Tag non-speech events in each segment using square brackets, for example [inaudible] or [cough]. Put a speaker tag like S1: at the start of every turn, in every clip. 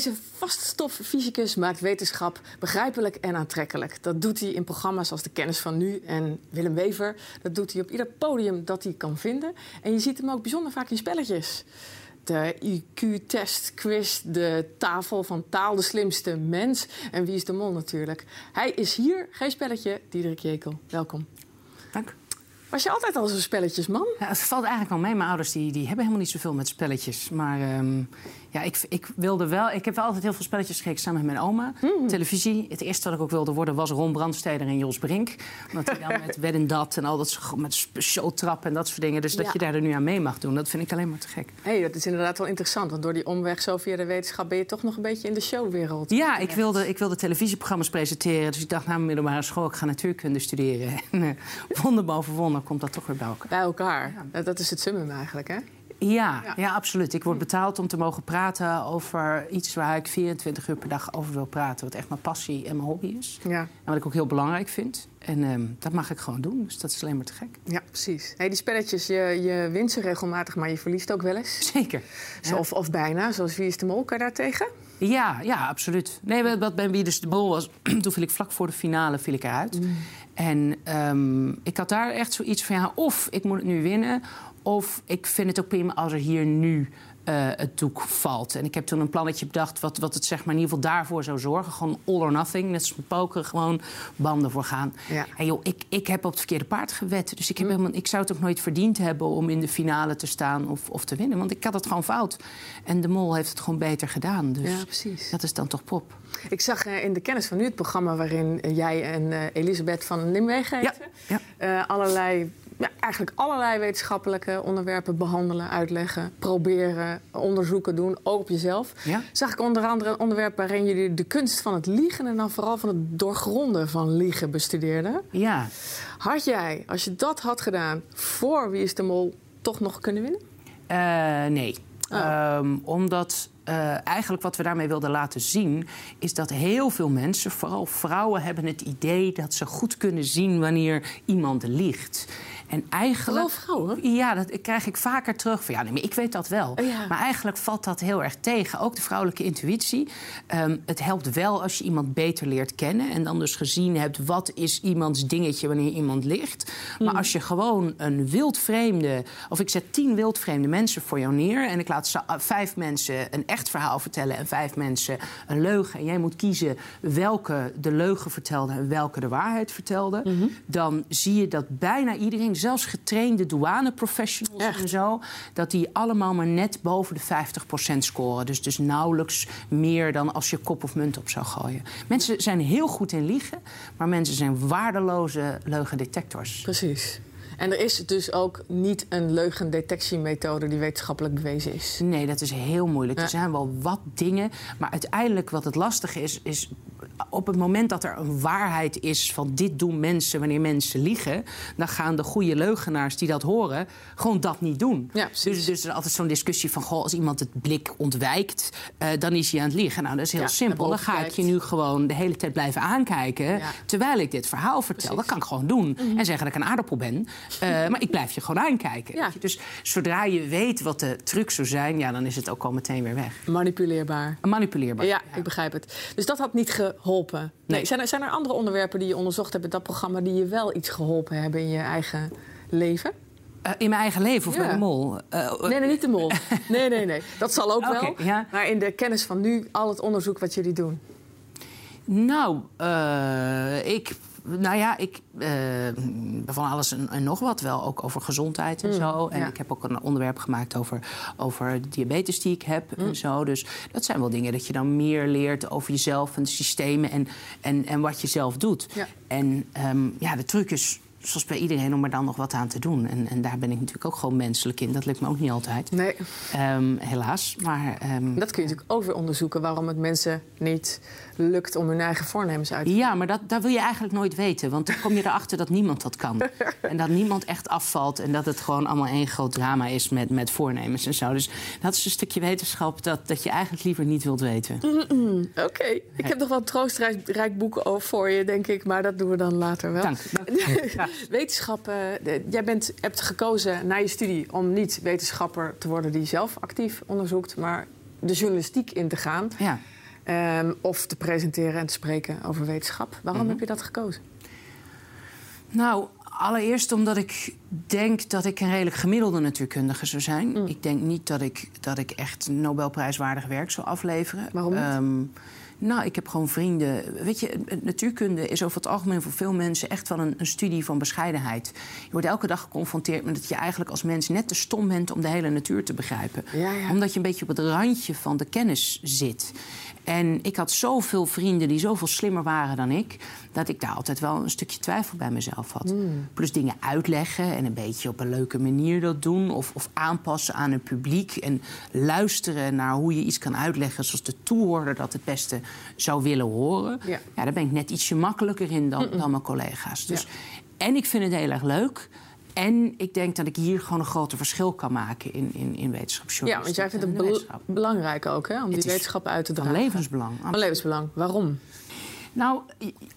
S1: Deze vaststoffysicus maakt wetenschap begrijpelijk en aantrekkelijk. Dat doet hij in programma's als De Kennis van Nu en Willem Wever. Dat doet hij op ieder podium dat hij kan vinden. En je ziet hem ook bijzonder vaak in spelletjes. De IQ-test, quiz, de tafel van taal, de slimste mens. En wie is de mol natuurlijk. Hij is hier, geen spelletje, Diederik Jekel. Welkom.
S2: Dank.
S1: Was je altijd al zo'n spelletjesman?
S2: Ja, het valt eigenlijk wel mee. Mijn ouders die, die hebben helemaal niet zoveel met spelletjes. Maar ehm, ja, ik, ik, wilde wel, ik heb wel altijd heel veel spelletjes gekeken samen met mijn oma.
S1: Hmm.
S2: Televisie. Het eerste wat ik ook wilde worden was Ron Brandsteder en Jos Brink. Omdat hij dan [laughs] met Wed en Dat en al dat met showtrappen en dat soort dingen. Dus dat
S1: Ja.
S2: je daar er nu aan mee mag doen, dat vind ik alleen maar te gek.
S1: hey, dat is inderdaad wel interessant. Want door die omweg zo via de wetenschap ben je toch nog een beetje in de showwereld.
S2: Ja, ik wilde, ik wilde televisieprogramma's presenteren. Dus ik dacht na mijn middelbare school, ik ga natuurkunde studeren. [laughs] En eh, wonder boven wonder komt dat toch weer bij elkaar.
S1: Bij elkaar. Dat is het summum eigenlijk, hè?
S2: Ja,
S1: Ja.
S2: ja. absoluut. Ik word betaald om te mogen praten over iets waar ik 24 uur per dag over wil praten. Wat echt mijn passie en mijn hobby is.
S1: Ja,
S2: En wat ik ook heel belangrijk vind. En ehm, dat mag ik gewoon doen. Dus dat is alleen maar te gek.
S1: ja precies. Hey, die spelletjes, je, je wint ze regelmatig, maar je verliest ook wel eens.
S2: Zeker.
S1: Zo, Of, of bijna, zoals Wie is de Mol, kan je daar tegen?
S2: Ja, ja, absoluut. Nee, wat- bij Wie dus de Bol was, [clears throat] toen viel ik vlak voor de finale viel ik eruit. En ehm, ik had daar echt zoiets van, ja, of ik moet het nu winnen... of ik vind het ook prima als er hier nu eh, het doek valt. En ik heb toen een plannetje bedacht wat, wat het zeg maar in ieder geval daarvoor zou zorgen. Gewoon all or nothing, net als met poker, gewoon banden voor gaan.
S1: Ja.
S2: En joh, ik, ik heb op het verkeerde paard gewet. Dus ik, heb helemaal, ik zou het ook nooit verdiend hebben om in de finale te staan of, of te winnen. Want ik had het gewoon fout. En de mol heeft het gewoon beter gedaan. Dus
S1: Ja, precies.
S2: dat is dan toch pop.
S1: Ik zag eh, in de Kennis van Nu het programma waarin eh, jij en Elisabeth van Nimwegen
S2: Ja, ja.
S1: allerlei, ja, eigenlijk allerlei wetenschappelijke onderwerpen behandelen, uitleggen, proberen, onderzoeken doen, ook op jezelf.
S2: Ja.
S1: Zag ik onder andere een onderwerp waarin jullie de kunst van het liegen en dan vooral van het doorgronden van liegen bestudeerden.
S2: Ja.
S1: Had jij, als je dat had gedaan voor Wie is de Mol, toch nog kunnen winnen?
S2: Eh, nee.
S1: Oh.
S2: Ehm, omdat eh, eigenlijk wat we daarmee wilden laten zien... is dat heel veel mensen, vooral vrouwen... hebben het idee dat ze goed kunnen zien wanneer iemand liegt. En eigenlijk...
S1: Vooral vrouwen?
S2: Ja, dat krijg ik vaker terug. Van, ja, nee, maar ik weet dat wel.
S1: Oh ja.
S2: Maar eigenlijk valt dat heel erg tegen. Ook de vrouwelijke intuïtie. Ehm, het helpt wel als je iemand beter leert kennen. En dan dus gezien hebt wat is iemands dingetje wanneer iemand ligt.
S1: Hmm.
S2: Maar als je gewoon een wildvreemde... of ik zet tien wildvreemde mensen voor jou neer... en ik laat uh, vijf mensen een echt verhaal vertellen... en vijf mensen een leugen. En jij moet kiezen welke de leugen vertelde... en welke de waarheid vertelde.
S1: Mhm.
S2: Dan zie je dat bijna iedereen, zelfs getrainde douaneprofessionals
S1: Echt?
S2: en zo... dat die allemaal maar net boven de 50% scoren. Dus, dus nauwelijks meer dan als je kop of munt op zou gooien. Mensen zijn heel goed in liegen... maar mensen zijn waardeloze leugendetectors.
S1: Precies. En er is dus ook niet een leugendetectiemethode die wetenschappelijk bewezen is.
S2: Nee, dat is heel moeilijk.
S1: Ja.
S2: Er zijn wel wat dingen. Maar uiteindelijk wat het lastige is, is op het moment dat er een waarheid is van dit doen mensen wanneer mensen liegen, dan gaan de goede leugenaars die dat horen gewoon dat niet doen.
S1: Ja,
S2: dus, dus er is altijd zo'n discussie van goh, als iemand het blik ontwijkt, eh, dan is hij aan het liegen. Nou, dat is heel
S1: Ja,
S2: simpel. Dan ga ik je nu gewoon de hele tijd blijven aankijken
S1: Ja.
S2: terwijl ik dit verhaal vertel. Dat kan ik gewoon doen en zeggen dat ik een aardappel ben. Eh, maar ik blijf je gewoon aankijken. Dus zodra je weet wat de trucs zou zijn, ja, dan is het ook al meteen weer weg.
S1: Manipuleerbaar.
S2: Manipuleerbaar.
S1: Ja, ik begrijp het. Dus dat had niet geholpen. Nee.
S2: Nee.
S1: Zijn, er, zijn er andere onderwerpen die je onderzocht hebt in dat programma... die je wel iets geholpen hebben in je eigen leven?
S2: Eh, in mijn eigen leven of
S1: Ja.
S2: bij de mol? Eh,
S1: Nee, nee, niet de mol. [laughs] Nee, nee, nee. Dat zal ook wel.
S2: Ja.
S1: Maar in de kennis van nu, al het onderzoek wat jullie doen.
S2: Nou, eh, ik. Nou ja, ik. eh, van alles en, en nog wat wel. Ook over gezondheid en zo. En
S1: ja.
S2: ik heb ook een onderwerp gemaakt over, over diabetes die ik heb en zo. Dus dat zijn wel dingen dat je dan meer leert over jezelf en de systemen en, en, en wat je zelf doet.
S1: Ja.
S2: En ehm, ja, de truc is. Zoals bij iedereen om er dan nog wat aan te doen. En, en daar ben ik natuurlijk ook gewoon menselijk in. Dat lukt me ook niet altijd.
S1: Nee.
S2: Ehm, helaas. Maar ehm,
S1: Dat kun je natuurlijk ook weer onderzoeken... waarom het mensen niet lukt om hun eigen voornemens uit te
S2: Ja, maar dat, dat wil je eigenlijk nooit weten. Want dan kom je erachter dat niemand dat kan. [laughs] En dat niemand echt afvalt. En dat het gewoon allemaal één groot drama is met, met voornemens en zo. Dus dat is een stukje wetenschap dat, dat je eigenlijk liever niet wilt weten.
S1: Oké, ik heb nog wel een troostrijk boek over voor je, denk ik. Maar dat doen we dan later wel.
S2: Dank. [laughs] Dank.
S1: De- jij bent, hebt gekozen na je studie om niet wetenschapper te worden die zelf actief onderzoekt, maar de journalistiek in te gaan.
S2: Ja.
S1: Ehm, of te presenteren en te spreken over wetenschap. Waarom
S2: Mhm.
S1: heb je dat gekozen?
S2: Nou, allereerst omdat ik denk dat ik een redelijk gemiddelde natuurkundige zou zijn.
S1: Mm.
S2: Ik denk niet dat ik, dat ik echt Nobelprijswaardig werk zou afleveren.
S1: Waarom niet?
S2: Ehm, nou, ik heb gewoon vrienden. Weet je, natuurkunde is over het algemeen voor veel mensen echt wel een, een studie van bescheidenheid. Je wordt elke dag geconfronteerd met dat je eigenlijk als mens net te stom bent om de hele natuur te begrijpen.
S1: Ja, ja.
S2: Omdat je een beetje op het randje van de kennis zit. En ik had zoveel vrienden die zoveel slimmer waren dan ik, dat ik daar altijd wel een stukje twijfel bij mezelf had.
S1: Hmm.
S2: Plus dingen uitleggen en een beetje op een leuke manier dat doen. Of, of aanpassen aan een publiek. En luisteren naar hoe je iets kan uitleggen zoals de toehoorder dat het beste zou willen horen.
S1: Ja.
S2: daar ben ik net ietsje makkelijker in dan, dan mijn collega's. Dus,
S1: Ja.
S2: En ik vind het heel erg leuk. En ik denk dat ik hier gewoon een groter verschil kan maken in, in, in
S1: Ja,
S2: wetenschapsjournalistiek.
S1: want jij vindt het belangrijk ook, hè? Om die
S2: Het
S1: wetenschap uit te
S2: Van
S1: dragen.
S2: levensbelang.
S1: Van levensbelang. Waarom?
S2: Nou,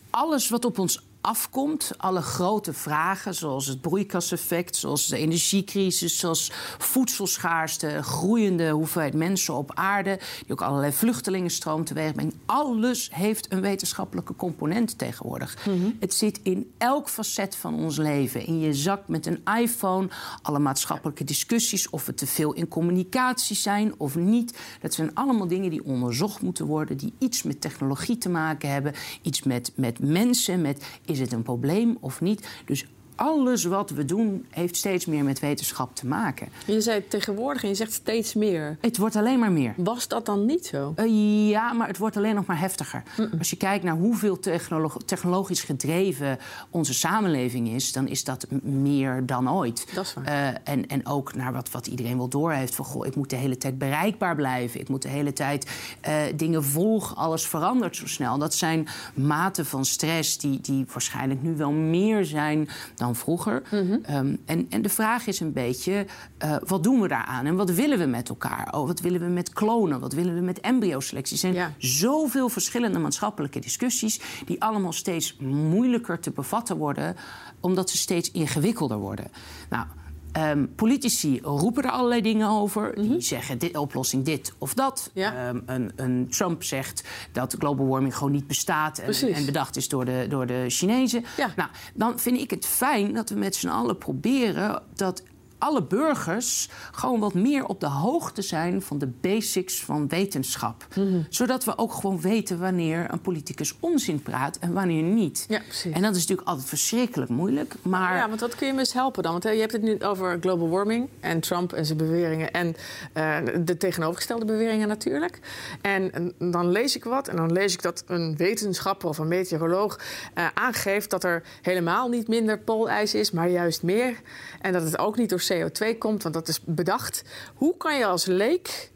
S2: alles wat op ons afkomt, alle grote vragen, zoals het broeikaseffect, zoals de energiecrisis, zoals voedselschaarste, groeiende hoeveelheid mensen op aarde, die ook allerlei vluchtelingenstroom teweeg brengt. Alles heeft een wetenschappelijke component tegenwoordig. Het zit in elk facet van ons leven. In je zak met een iPhone, alle maatschappelijke discussies, of we te veel in communicatie zijn of niet. Dat zijn allemaal dingen die onderzocht moeten worden, die iets met technologie te maken hebben, iets met, met mensen, met is het een probleem of niet. Dus alles wat we doen heeft steeds meer met wetenschap te maken.
S1: Je zei tegenwoordig en je zegt steeds meer.
S2: Het wordt alleen maar meer.
S1: Was dat dan niet zo?
S2: Eh, ja, maar het wordt alleen nog maar heftiger. Als je kijkt naar hoeveel technolo- technologisch gedreven onze samenleving is, dan is dat meer dan ooit.
S1: Dat is waar.
S2: Eh, en, en ook naar wat, wat iedereen wel doorheeft. Van, goh, ik moet de hele tijd bereikbaar blijven. Ik moet de hele tijd eh, dingen volgen. Alles verandert zo snel. Dat zijn maten van stress die, die waarschijnlijk nu wel meer zijn dan vroeger.
S1: Mhm.
S2: Ehm, en, en de vraag is een beetje, eh, wat doen we daaraan? En wat willen we met elkaar? Oh, wat willen we met klonen? Wat willen we met embryoselectie? Er zijn
S1: Ja.
S2: zoveel verschillende maatschappelijke discussies... die allemaal steeds moeilijker te bevatten worden... omdat ze steeds ingewikkelder worden. Nou... ehm, politici roepen er allerlei dingen over. Die zeggen dit, oplossing dit of dat.
S1: Mhm. Ja.
S2: Ehm, een, een Trump zegt dat global warming gewoon niet bestaat... en, en bedacht is door de, door de Chinezen.
S1: Ja.
S2: Nou, dan vind ik het fijn dat we met z'n allen proberen... dat alle burgers gewoon wat meer op de hoogte zijn van de basics van wetenschap.
S1: Mhm.
S2: Zodat we ook gewoon weten wanneer een politicus onzin praat en wanneer niet.
S1: Ja, precies.
S2: En dat is natuurlijk altijd verschrikkelijk moeilijk. Maar
S1: Ja, want wat kun je me eens helpen dan? Want hè, je hebt het nu over global warming en Trump en zijn beweringen... en eh, de tegenovergestelde beweringen natuurlijk. En, en dan lees ik wat en dan lees ik dat een wetenschapper of een meteoroloog... eh, aangeeft dat er helemaal niet minder poolijs is, maar juist meer. En dat het ook niet door CO2 komt, want dat is bedacht. Hoe kan je als leek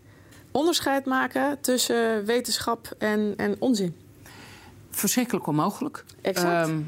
S1: onderscheid maken tussen wetenschap en, en onzin?
S2: verschrikkelijk onmogelijk.
S1: Exact.
S2: Ehm,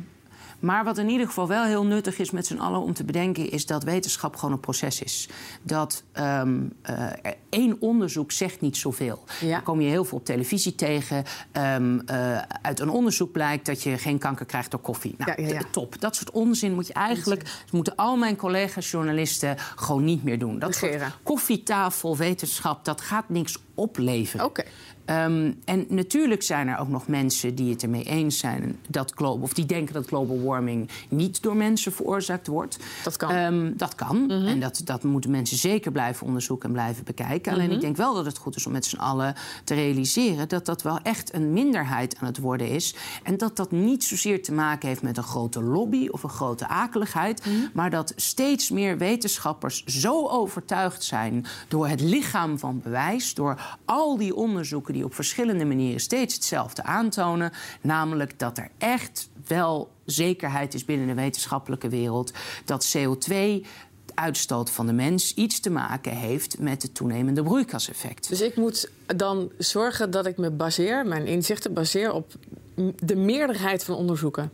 S2: maar wat in ieder geval wel heel nuttig is met z'n allen om te bedenken, is dat wetenschap gewoon een proces is. Dat ehm, eh, één onderzoek zegt niet zoveel.
S1: Ja.
S2: Dan kom je heel veel op televisie tegen. Ehm, eh, uit een onderzoek blijkt dat je geen kanker krijgt door koffie. Nou,
S1: Ja,
S2: top. Dat soort onzin moet je eigenlijk. Dat moeten al mijn collega's journalisten gewoon niet meer doen. Dat soort koffietafel wetenschap, dat gaat niks opleveren.
S1: Oké.
S2: Ehm, en natuurlijk zijn er ook nog mensen die het ermee eens zijn dat global, of die denken dat global warming niet door mensen veroorzaakt wordt.
S1: Dat kan.
S2: Ehm, dat kan. En dat, dat moeten mensen zeker blijven onderzoeken en blijven bekijken. Alleen ik denk wel dat het goed is om met z'n allen te realiseren dat dat wel echt een minderheid aan het worden is. En dat dat niet zozeer te maken heeft met een grote lobby of een grote akeligheid. Maar dat steeds meer wetenschappers zo overtuigd zijn door het lichaam van bewijs, door al die onderzoeken die op verschillende manieren steeds hetzelfde aantonen. Namelijk dat er echt wel zekerheid is binnen de wetenschappelijke wereld dat CO2 uitstoot van de mens iets te maken heeft met het toenemende broeikaseffect.
S1: Dus ik moet dan zorgen dat ik me baseer, mijn inzichten baseer op de meerderheid van onderzoeken.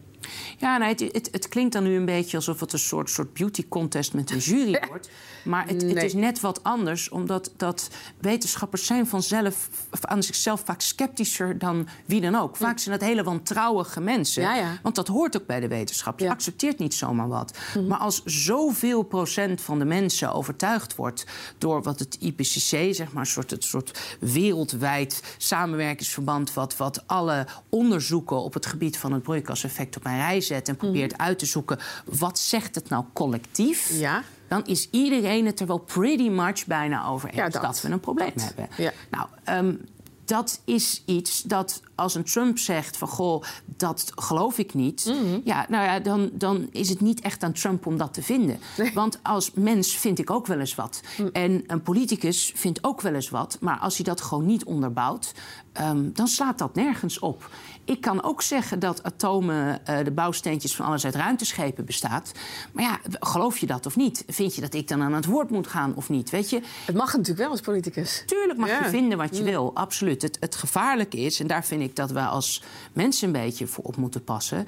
S2: Ja, nou, het, het, het, klinkt dan nu een beetje alsof het een soort, soort beauty contest met een jury [laughs] wordt. Maar het, het, is net wat anders, omdat dat wetenschappers zijn vanzelf aan zichzelf vaak sceptischer dan wie dan ook. Vaak zijn dat hele wantrouwige mensen.
S1: Ja, ja.
S2: Want dat hoort ook bij de wetenschap. Je accepteert niet zomaar wat. Mhm. Maar als zoveel procent van de mensen overtuigd wordt door wat het IPCC, zeg maar, een soort, het soort wereldwijd samenwerkingsverband, wat, wat alle onderzoeken op het gebied van het broeikaseffect op een rij en probeert mhm. uit te zoeken wat zegt het nou collectief.
S1: Ja
S2: dan is iedereen het er wel pretty much bijna over eens dat. we een probleem hebben.
S1: Ja.
S2: Nou, um, dat is iets dat als een Trump zegt van goh, dat geloof ik niet. Mhm. Ja, nou ja, dan, dan is het niet echt aan Trump om dat te vinden. Want als mens vind ik ook wel eens wat. Mm. En een politicus vindt ook wel eens wat. Maar als hij dat gewoon niet onderbouwt, um, dan slaat dat nergens op. Ik kan ook zeggen dat atomen uh, de bouwsteentjes van alles uit ruimteschepen bestaat. Maar ja, geloof je dat of niet? Vind je dat ik dan aan het woord moet gaan of niet? Weet je?
S1: Het mag natuurlijk wel als politicus.
S2: Tuurlijk mag je vinden wat je mm. wil, absoluut. Het, het gevaarlijke is, en daar vind ik dat we als mensen een beetje op moeten passen,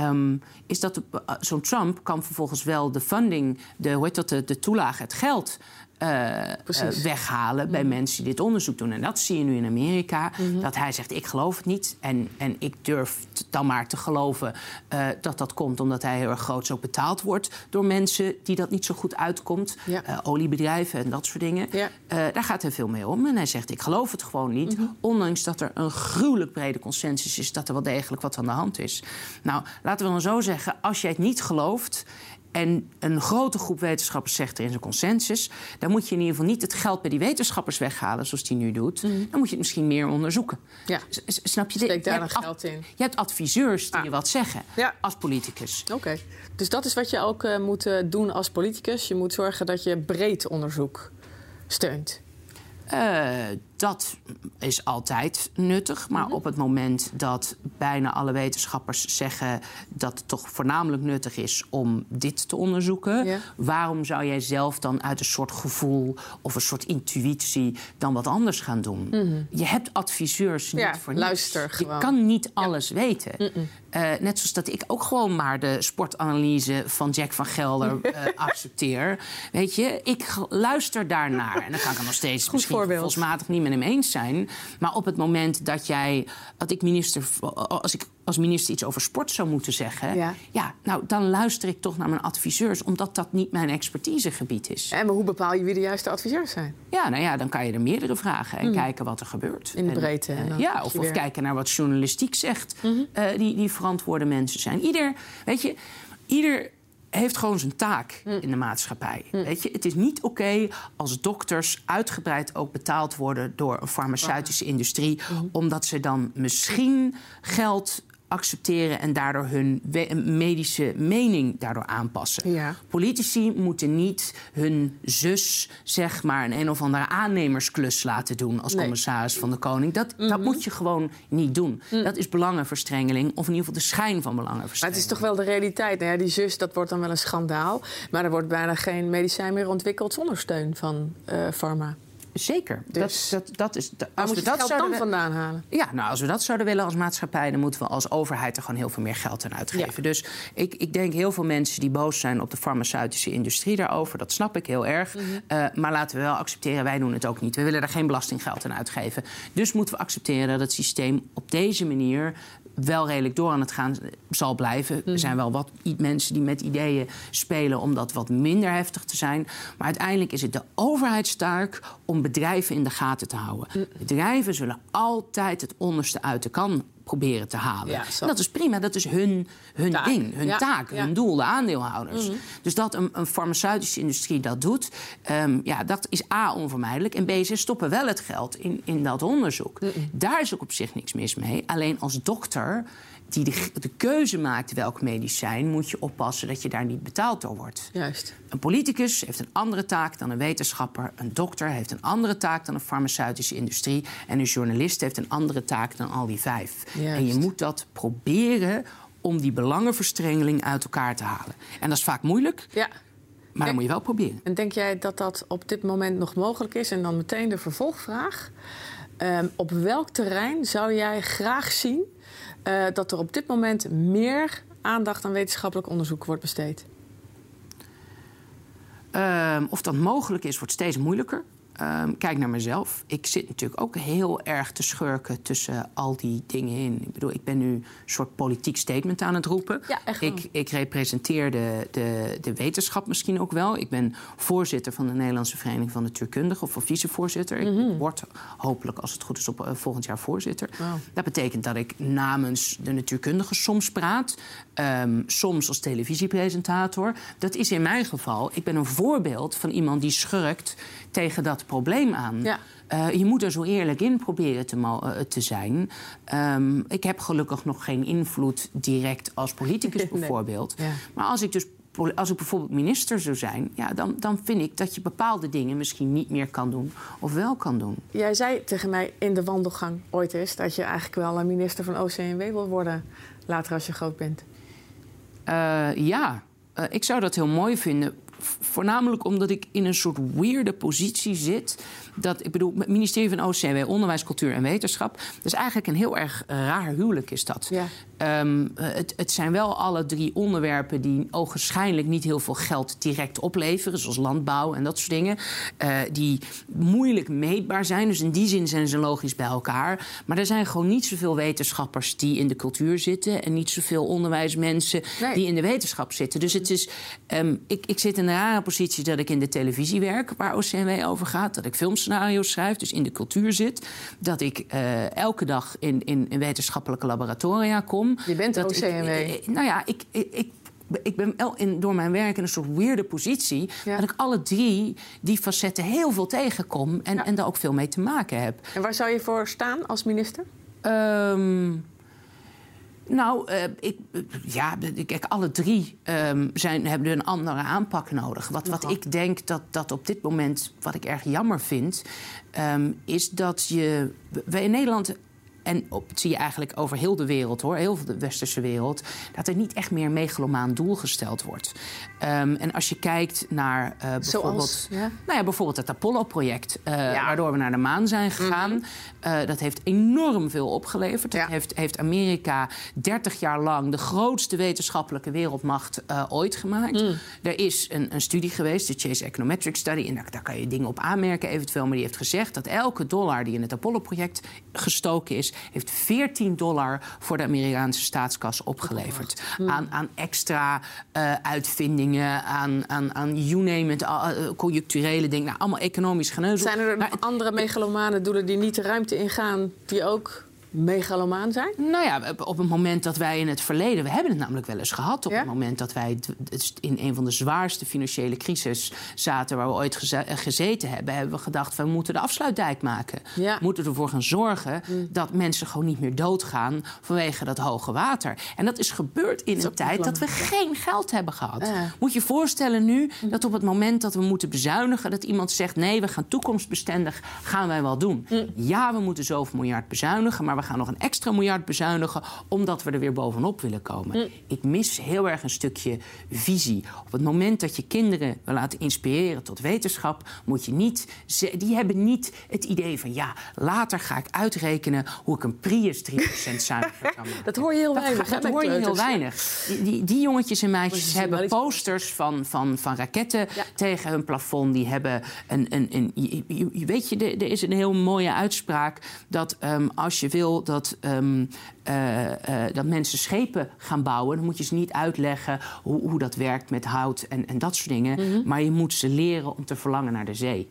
S2: um, is dat uh, zo'n Trump kan vervolgens wel de funding, de, hoe dat, de, de toelage, het geld weghalen bij mhm. mensen die dit onderzoek doen. En dat zie je nu in Amerika. Mhm. Dat hij zegt, ik geloof het niet. En, en ik durf dan maar te geloven uh, dat dat komt... omdat hij heel erg groot zo betaald wordt door mensen... die dat niet zo goed uitkomt. oliebedrijven en dat soort dingen. daar gaat hij veel mee om. En hij zegt, ik geloof het gewoon niet. Mhm. Ondanks dat er een gruwelijk brede consensus is... dat er wel degelijk wat aan de hand is. Nou, laten we dan zo zeggen, als jij het niet gelooft en een grote groep wetenschappers zegt er in zijn consensus... dan moet je in ieder geval niet het geld bij die wetenschappers weghalen... zoals die nu doet. Mhm. Dan moet je het misschien meer onderzoeken.
S1: Ja.
S2: snap je?
S1: Steek daar geld in.
S2: Je hebt adviseurs die
S1: ah.
S2: je wat zeggen als politicus.
S1: Oké. Dus dat is wat je ook uh, moet uh, doen als politicus. Je moet zorgen dat je breed onderzoek steunt.
S2: Uh, dat is altijd nuttig. Maar mhm. op het moment dat bijna alle wetenschappers zeggen dat het toch voornamelijk nuttig is om dit te onderzoeken, waarom zou jij zelf dan uit een soort gevoel of een soort intuïtie dan wat anders gaan doen?
S1: Mhm.
S2: Je hebt adviseurs niet voor niets.
S1: Luister gewoon.
S2: Je kan niet alles weten. Uh, net zoals dat ik ook gewoon maar de sportanalyse van Jack van Gelder uh, [laughs] accepteer. Weet je, ik luister daarnaar. En dan kan ik er nog steeds
S1: Goed
S2: misschien
S1: voorbeeld.
S2: volsmatig niet met hem eens zijn. Maar op het moment dat jij, dat ik minister, als ik als minister iets over sport zou moeten zeggen,
S1: ja.
S2: ja, nou dan luister ik toch naar mijn adviseurs, omdat dat niet mijn expertisegebied is.
S1: En maar hoe bepaal je wie de juiste adviseurs zijn?
S2: Ja, nou ja, dan kan je er meerdere vragen en hmm. kijken wat er gebeurt.
S1: In de breedte.
S2: En, ja, of, of kijken naar wat journalistiek zegt, mm die, die verantwoorde mensen zijn. Ieder, weet je, ieder heeft gewoon zijn taak hm. in de maatschappij. Hm. Weet je, het is niet oké als dokters uitgebreid ook betaald worden door een farmaceutische industrie, hm. omdat ze dan misschien geld accepteren en daardoor hun medische mening daardoor aanpassen.
S1: Ja.
S2: Politici moeten niet hun zus, zeg maar, een een of andere aannemersklus laten doen als commissaris van de koning. Dat, dat mhm. moet je gewoon niet doen. Mhm. Dat is belangenverstrengeling, of in ieder geval de schijn van belangenverstrengeling.
S1: Maar het is toch wel de realiteit. Nou ja, die zus, dat wordt dan wel een schandaal. Maar er wordt bijna geen medicijn meer ontwikkeld zonder steun van uh, pharma.
S2: Zeker.
S1: Dus,
S2: dat, dat, dat is,
S1: als we dat zouden dan vandaan halen?
S2: Ja, nou, als we dat zouden willen als maatschappij... dan moeten we als overheid er gewoon heel veel meer geld aan uitgeven. Dus ik, ik denk heel veel mensen die boos zijn op de farmaceutische industrie daarover... dat snap ik heel erg. Mhm. Eh, maar laten we wel accepteren, wij doen het ook niet. We willen er geen belastinggeld aan uitgeven. Dus moeten we accepteren dat het systeem op deze manier wel redelijk door aan het gaan zal blijven. Er mhm. zijn wel wat mensen die met ideeën spelen om dat wat minder heftig te zijn. Maar uiteindelijk is het de overheidstaak om bedrijven in de gaten te houden. Mhm. Bedrijven zullen altijd het onderste uit de kan proberen te halen.
S1: Ja,
S2: dat is prima, dat is hun, hun ding, hun taak, hun doel, de aandeelhouders. Mhm. Dus dat een, een, farmaceutische industrie dat doet, um, ja, dat is A, onvermijdelijk. En B, ze stoppen wel het geld in, in dat onderzoek. Daar is ook op zich niks mis mee. Alleen als dokter die de, de, keuze maakt welk medicijn, moet je oppassen dat je daar niet betaald door wordt.
S1: Juist.
S2: Een politicus heeft een andere taak dan een wetenschapper. Een dokter heeft een andere taak dan een farmaceutische industrie. En een journalist heeft een andere taak dan al die vijf.
S1: Juist.
S2: En je moet dat proberen om die belangenverstrengeling uit elkaar te halen. En dat is vaak moeilijk.
S1: Ja.
S2: Maar dan moet je wel proberen.
S1: En denk jij dat dat op dit moment nog mogelijk is? En dan meteen de vervolgvraag. Um, op welk terrein zou jij graag zien uh, dat er op dit moment meer aandacht aan wetenschappelijk onderzoek wordt besteed?
S2: Ehm, of dat mogelijk is, wordt steeds moeilijker. Ehm, kijk naar mezelf. Ik zit natuurlijk ook heel erg te schurken tussen al die dingen in. Ik bedoel, ik ben nu een soort politiek statement aan het roepen.
S1: Ja, echt
S2: ik, ik representeer de, de, de wetenschap misschien ook wel. Ik ben voorzitter van de Nederlandse Vereniging van Natuurkundigen, of vicevoorzitter.
S1: Mhm.
S2: Ik word hopelijk, als het goed is, op eh, volgend jaar voorzitter. Dat betekent dat ik namens de natuurkundigen soms praat. ehm, soms als televisiepresentator. Dat is in mijn geval. Ik ben een voorbeeld van iemand die schurkt tegen dat probleem aan.
S1: Ja.
S2: Eh, je moet er zo eerlijk in proberen te, eh, te zijn. Ehm, ik heb gelukkig nog geen invloed direct als politicus [laughs]
S1: Nee.
S2: bijvoorbeeld.
S1: Ja.
S2: Maar als ik dus als ik bijvoorbeeld minister zou zijn, ja, dan, dan vind ik dat je bepaalde dingen misschien niet meer kan doen of wel kan doen.
S1: Jij zei tegen mij in de wandelgang ooit eens dat je eigenlijk wel een minister van OCMW wil worden later als je groot bent.
S2: Eh, ja, ik zou dat heel mooi vinden. Voornamelijk omdat ik in een soort weirde positie zit. Dat, ik bedoel, het ministerie van OCW, Onderwijs, Cultuur en Wetenschap. Dat is eigenlijk een heel erg raar huwelijk, is dat.
S1: Ja.
S2: Ehm, eh, het, het zijn wel alle drie onderwerpen die ogenschijnlijk niet heel veel geld direct opleveren, zoals landbouw en dat soort dingen. eh, die moeilijk meetbaar zijn. Dus in die zin zijn ze logisch bij elkaar. Maar er zijn gewoon niet zoveel wetenschappers die in de cultuur zitten en niet zoveel onderwijsmensen
S1: Nee.
S2: die in de wetenschap zitten. Dus het is, ehm, ik, ik zit in een rare positie dat ik in de televisie werk, waar OCMW over gaat. Dat ik filmscenario's schrijf, dus in de cultuur zit. Dat ik eh, elke dag in, in, in wetenschappelijke laboratoria kom.
S1: Je bent
S2: dat ik-
S1: OCMW.
S2: eh, nou ja, ik, ik, ik, ik ben in, door mijn werk in een soort weirde positie.
S1: Ja.
S2: Dat ik alle drie die facetten heel veel tegenkom en,
S1: Ja.
S2: en daar ook veel mee te maken heb.
S1: En waar zou je voor staan als minister?
S2: Ehm, nou, eh, ik, eh, ja, kijk, alle drie ehm, zijn, hebben een andere aanpak nodig. Wat, wat ik denk dat, dat op dit moment, wat ik erg jammer vind, ehm, is dat je. Wij in Nederland. En op, dat zie je eigenlijk over heel de wereld hoor, heel de westerse wereld, dat er niet echt meer megalomaan doel gesteld wordt. Ehm, en als je kijkt naar eh, bijvoorbeeld.
S1: Zoals? Ja?
S2: Nou ja, bijvoorbeeld het Apollo-project, eh,
S1: Ja.
S2: waardoor we naar de maan zijn gegaan. Eh, dat heeft enorm veel opgeleverd. Dat heeft, heeft Amerika 30 jaar lang de grootste wetenschappelijke wereldmacht ooit gemaakt. Er is een, een studie geweest, de Chase Econometric Study, en daar, daar kan je dingen op aanmerken eventueel. Maar die heeft gezegd dat elke dollar die in het Apollo-project gestoken is, heeft 14 dollar voor de Amerikaanse staatskas opgeleverd. Aan, aan extra eh, uitvindingen, aan, aan, aan you name it, eh, conjuncturele dingen, nou, allemaal economisch geneuzel.
S1: Zijn er
S2: Maar het-
S1: andere megalomanen doelen die niet de ruimte ingaan, die ook megalomaan zijn?
S2: Nou ja, op- het moment dat wij in het verleden... we hebben het namelijk wel eens gehad... op
S1: Ja?
S2: het moment dat wij in een van de zwaarste financiële crisis zaten... waar we ooit geze- eh, gezeten hebben... hebben we gedacht, we moeten de afsluitdijk maken.
S1: Ja.
S2: We moeten ervoor gaan zorgen dat mensen gewoon niet meer doodgaan... vanwege dat hoge water. En dat is gebeurd in een tijd dat we geen geld hebben gehad. Moet je je voorstellen nu dat op het moment dat we moeten bezuinigen... dat iemand zegt, nee, we gaan toekomstbestendig, gaan wij wel doen. Ja, we moeten zoveel miljard bezuinigen... maar we gaan nog een extra miljard bezuinigen... omdat we er weer bovenop willen komen. Ik mis heel erg een stukje visie. Op het moment dat je kinderen wil laten inspireren tot wetenschap... moet je niet... ze- Die hebben niet het idee van, ja, later ga ik uitrekenen... hoe ik een Prius 3% zuiniger kan maken. [laughs]
S1: Dat hoor je heel
S2: Dat,
S1: weinig.
S2: dat hoor je heel weinig. Die, die, die jongetjes en meisjes hebben
S1: wel
S2: posters van, van, van raketten
S1: Ja.
S2: tegen hun plafond. Die hebben een. een, een weet je, er, er is een heel mooie uitspraak dat ehm, als je wil dat. ehm, eh, eh, dat mensen schepen gaan bouwen, dan moet je ze niet uitleggen hoe, hoe dat werkt met hout en, en dat soort dingen.
S1: Mhm.
S2: Maar je moet ze leren om te verlangen naar de zee.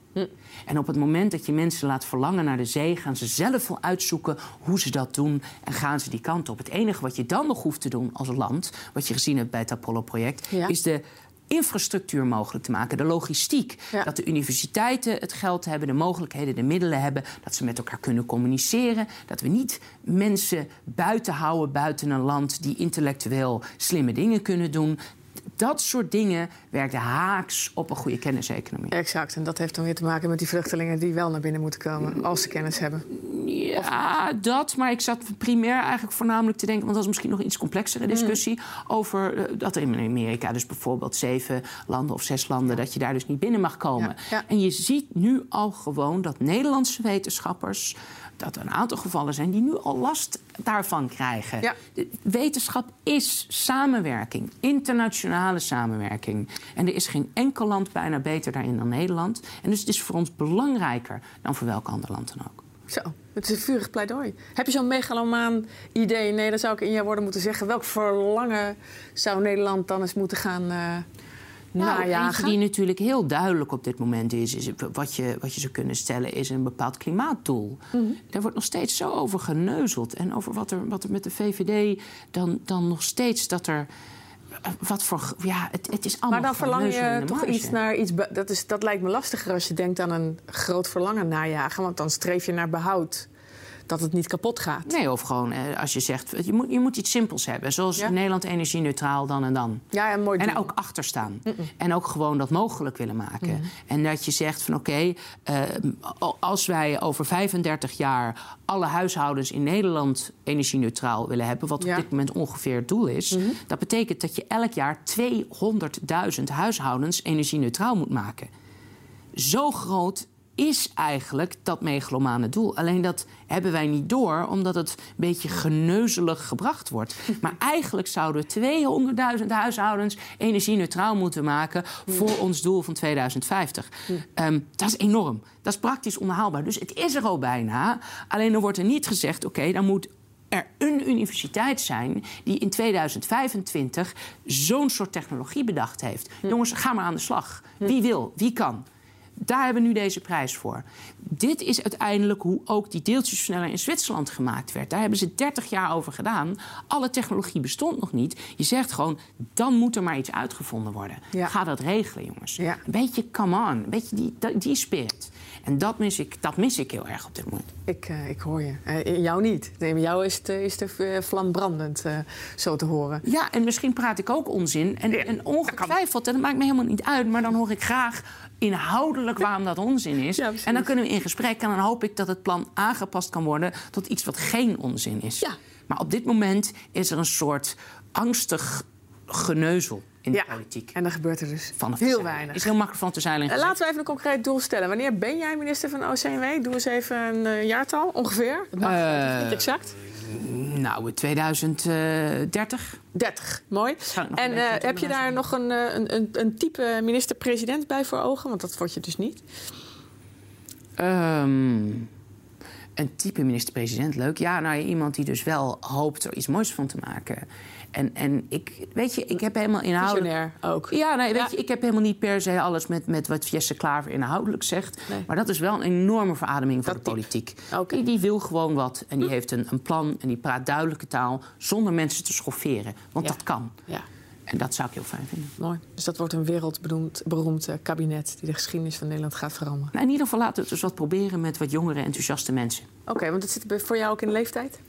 S2: En op het moment dat je mensen laat verlangen naar de zee, gaan ze zelf wel uitzoeken hoe ze dat doen en gaan ze die kant op. Het enige wat je dan nog hoeft te doen als land, wat je gezien hebt bij het Apollo-project,
S1: Ja.
S2: is de infrastructuur mogelijk te maken, de logistiek.
S1: Ja.
S2: Dat de universiteiten het geld hebben, de mogelijkheden, de middelen hebben, dat ze met elkaar kunnen communiceren. Dat we niet mensen buiten houden buiten een land die intellectueel slimme dingen kunnen doen. Dat soort dingen werkt haaks op een goede kenniseconomie.
S1: Exact, en dat heeft dan weer te maken met die vluchtelingen die wel naar binnen moeten komen als ze kennis hebben.
S2: Ja, dat. Maar ik zat primair eigenlijk voornamelijk te denken... want dat is misschien nog een iets complexere discussie... over eh, dat er in Amerika dus bijvoorbeeld zeven landen of zes landen... dat je daar dus niet binnen mag komen.
S1: Ja, ja.
S2: En je ziet nu al gewoon dat Nederlandse wetenschappers... dat er een aantal gevallen zijn die nu al last daarvan krijgen.
S1: Ja.
S2: De wetenschap is samenwerking, internationale samenwerking. En er is geen enkel land bijna beter daarin dan Nederland. En dus het is voor ons belangrijker dan voor welk ander land dan ook.
S1: Zo, het is een vurig pleidooi. Heb je zo'n megalomaan idee? Nee, dan zou ik in jouw woorden moeten zeggen. Welk verlangen zou Nederland dan eens moeten gaan uh,
S2: nou,
S1: najagen?
S2: eentje die natuurlijk heel duidelijk op dit moment is, is wat, je, wat je zou kunnen stellen, is een bepaald klimaatdoel. Mm Daar wordt nog steeds zo over geneuzeld. En over wat er, wat er met de VVD dan, dan nog steeds dat er wat voor. Ja, het, het is allemaal.
S1: Maar dan verlang je toch iets naar iets. Dat, is, dat lijkt me lastiger als je denkt aan een groot verlangen najagen. Want dan streef je naar behoud dat het niet kapot gaat.
S2: Nee, of gewoon eh, als je zegt, je moet, je moet iets simpels hebben. Zoals
S1: Ja.
S2: Nederland energie-neutraal dan en dan.
S1: Ja, en mooi
S2: En
S1: doen.
S2: ook achterstaan. En ook gewoon dat mogelijk willen maken. En dat je zegt van oké, eh, als wij over 35 jaar alle huishoudens in Nederland energie-neutraal willen hebben, wat
S1: Ja.
S2: op dit moment ongeveer het doel is, dat betekent dat je elk jaar 200.000 huishoudens energie-neutraal moet maken. Zo groot is eigenlijk dat megalomane doel. Alleen dat hebben wij niet door, omdat het een beetje geneuzelig gebracht wordt. [laughs] Maar eigenlijk zouden we 200.000 huishoudens energie-neutraal moeten maken voor ons doel van 2050. Ehm, dat is enorm. Dat is praktisch onhaalbaar. Dus het is er al bijna. Alleen er wordt er niet gezegd: oké, dan moet er een universiteit zijn die in 2025 zo'n soort technologie bedacht heeft. Jongens, ga maar aan de slag. Wie wil, wie kan. Daar hebben we nu deze prijs voor. Dit is uiteindelijk hoe ook die deeltjesversneller in Zwitserland gemaakt werd. Daar hebben ze 30 jaar over gedaan. Alle technologie bestond nog niet. Je zegt gewoon, dan moet er maar iets uitgevonden worden.
S1: Ja.
S2: Ga dat regelen, jongens.
S1: Ja.
S2: Een beetje come on, een beetje die, die, spirit. En dat mis, ik, dat mis ik heel erg op dit moment.
S1: Ik, eh, ik hoor je. In jou niet. Nee, jou is het, eh, is eh, zo te horen.
S2: Ja, en misschien praat ik ook onzin. En, en ongetwijfeld, en dat maakt me helemaal niet uit... maar dan hoor ik graag inhoudelijk waarom dat onzin is. En dan kunnen we in gesprek en dan hoop ik dat het plan aangepast kan worden... tot iets wat geen onzin is.
S1: Ja.
S2: Maar op dit moment is er een soort angstig geneuzel in de politiek.
S1: En dan gebeurt er dus
S2: Vanaf
S1: heel weinig.
S2: is heel makkelijk van te zeilen.
S1: Eh, Laten we even een concreet doel stellen. Wanneer ben jij minister van OCMW? Doe eens even een eh, jaartal, ongeveer. Dat mag is niet exact.
S2: Nou, 2030.
S1: 30, mooi. En heb je daar nog een, een, een, een type minister-president bij voor ogen? Want dat word je dus niet.
S2: Ehm, een type minister-president, leuk. Ja, nou, iemand die dus wel hoopt er iets moois van te maken. En, en ik, weet je, ik heb helemaal inhoudelijk...
S1: Visionair ook.
S2: Ja, nee, weet
S1: Ja.
S2: je, ik heb helemaal niet per se alles met, met wat Jesse Klaver inhoudelijk zegt.
S1: Nee.
S2: Maar dat is wel een enorme verademing voor
S1: Dat
S2: de
S1: type.
S2: politiek. Die, die wil gewoon wat en die heeft een, een plan en die praat duidelijke taal... zonder mensen te schofferen, want
S1: Ja.
S2: dat kan.
S1: Ja,
S2: En dat zou ik heel fijn vinden.
S1: mooi. Dus dat wordt een wereldberoemd beroemd, eh, kabinet... die de geschiedenis van Nederland gaat veranderen.
S2: Nou, in ieder geval laten we het dus wat proberen met wat jongere, enthousiaste mensen.
S1: Oké, want het zit voor jou ook in de leeftijd?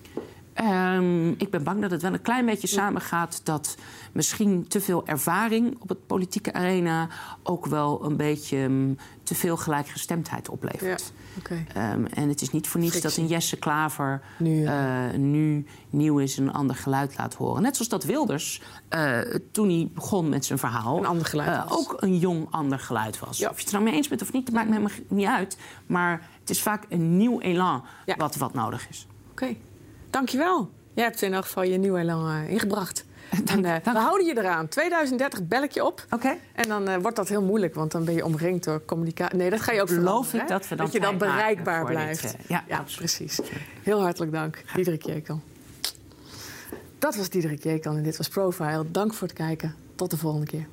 S2: Ehm, ik ben bang dat het wel een klein beetje samengaat dat misschien te veel ervaring op het politieke arena ook wel een beetje mm, te veel gelijkgestemdheid oplevert. Ehm, en het is niet voor niets dat een Jesse Klaver
S1: Nu,
S2: eh, nu nieuw is en een ander geluid laat horen. Net zoals dat Wilders, eh, toen hij begon met zijn verhaal,
S1: Een ander geluid
S2: eh, ook een jong ander geluid was.
S1: Ja.
S2: Of je het er nou mee eens bent of niet, dat maakt me helemaal niet uit. Maar het is vaak een nieuw elan
S1: Ja.
S2: wat, wat nodig is.
S1: Oké, dankjewel. Jij hebt in elk geval je nieuwe elan ingebracht. [laughs] eh,
S2: dank.
S1: we houden je eraan. 2030 bel ik je op.
S2: Oké.
S1: En dan eh, wordt dat heel moeilijk, want dan ben je omringd door communicatie. Nee, dat ga je ook
S2: Beloof ik
S1: hè?
S2: dat we dan
S1: Dat je dan bereikbaar
S2: dit,
S1: blijft.
S2: eh, ja,
S1: ja precies. Heel hartelijk dank, Diederik Jekel. Dat was Diederik Jekel en dit was Profile. Dank voor het kijken. Tot de volgende keer.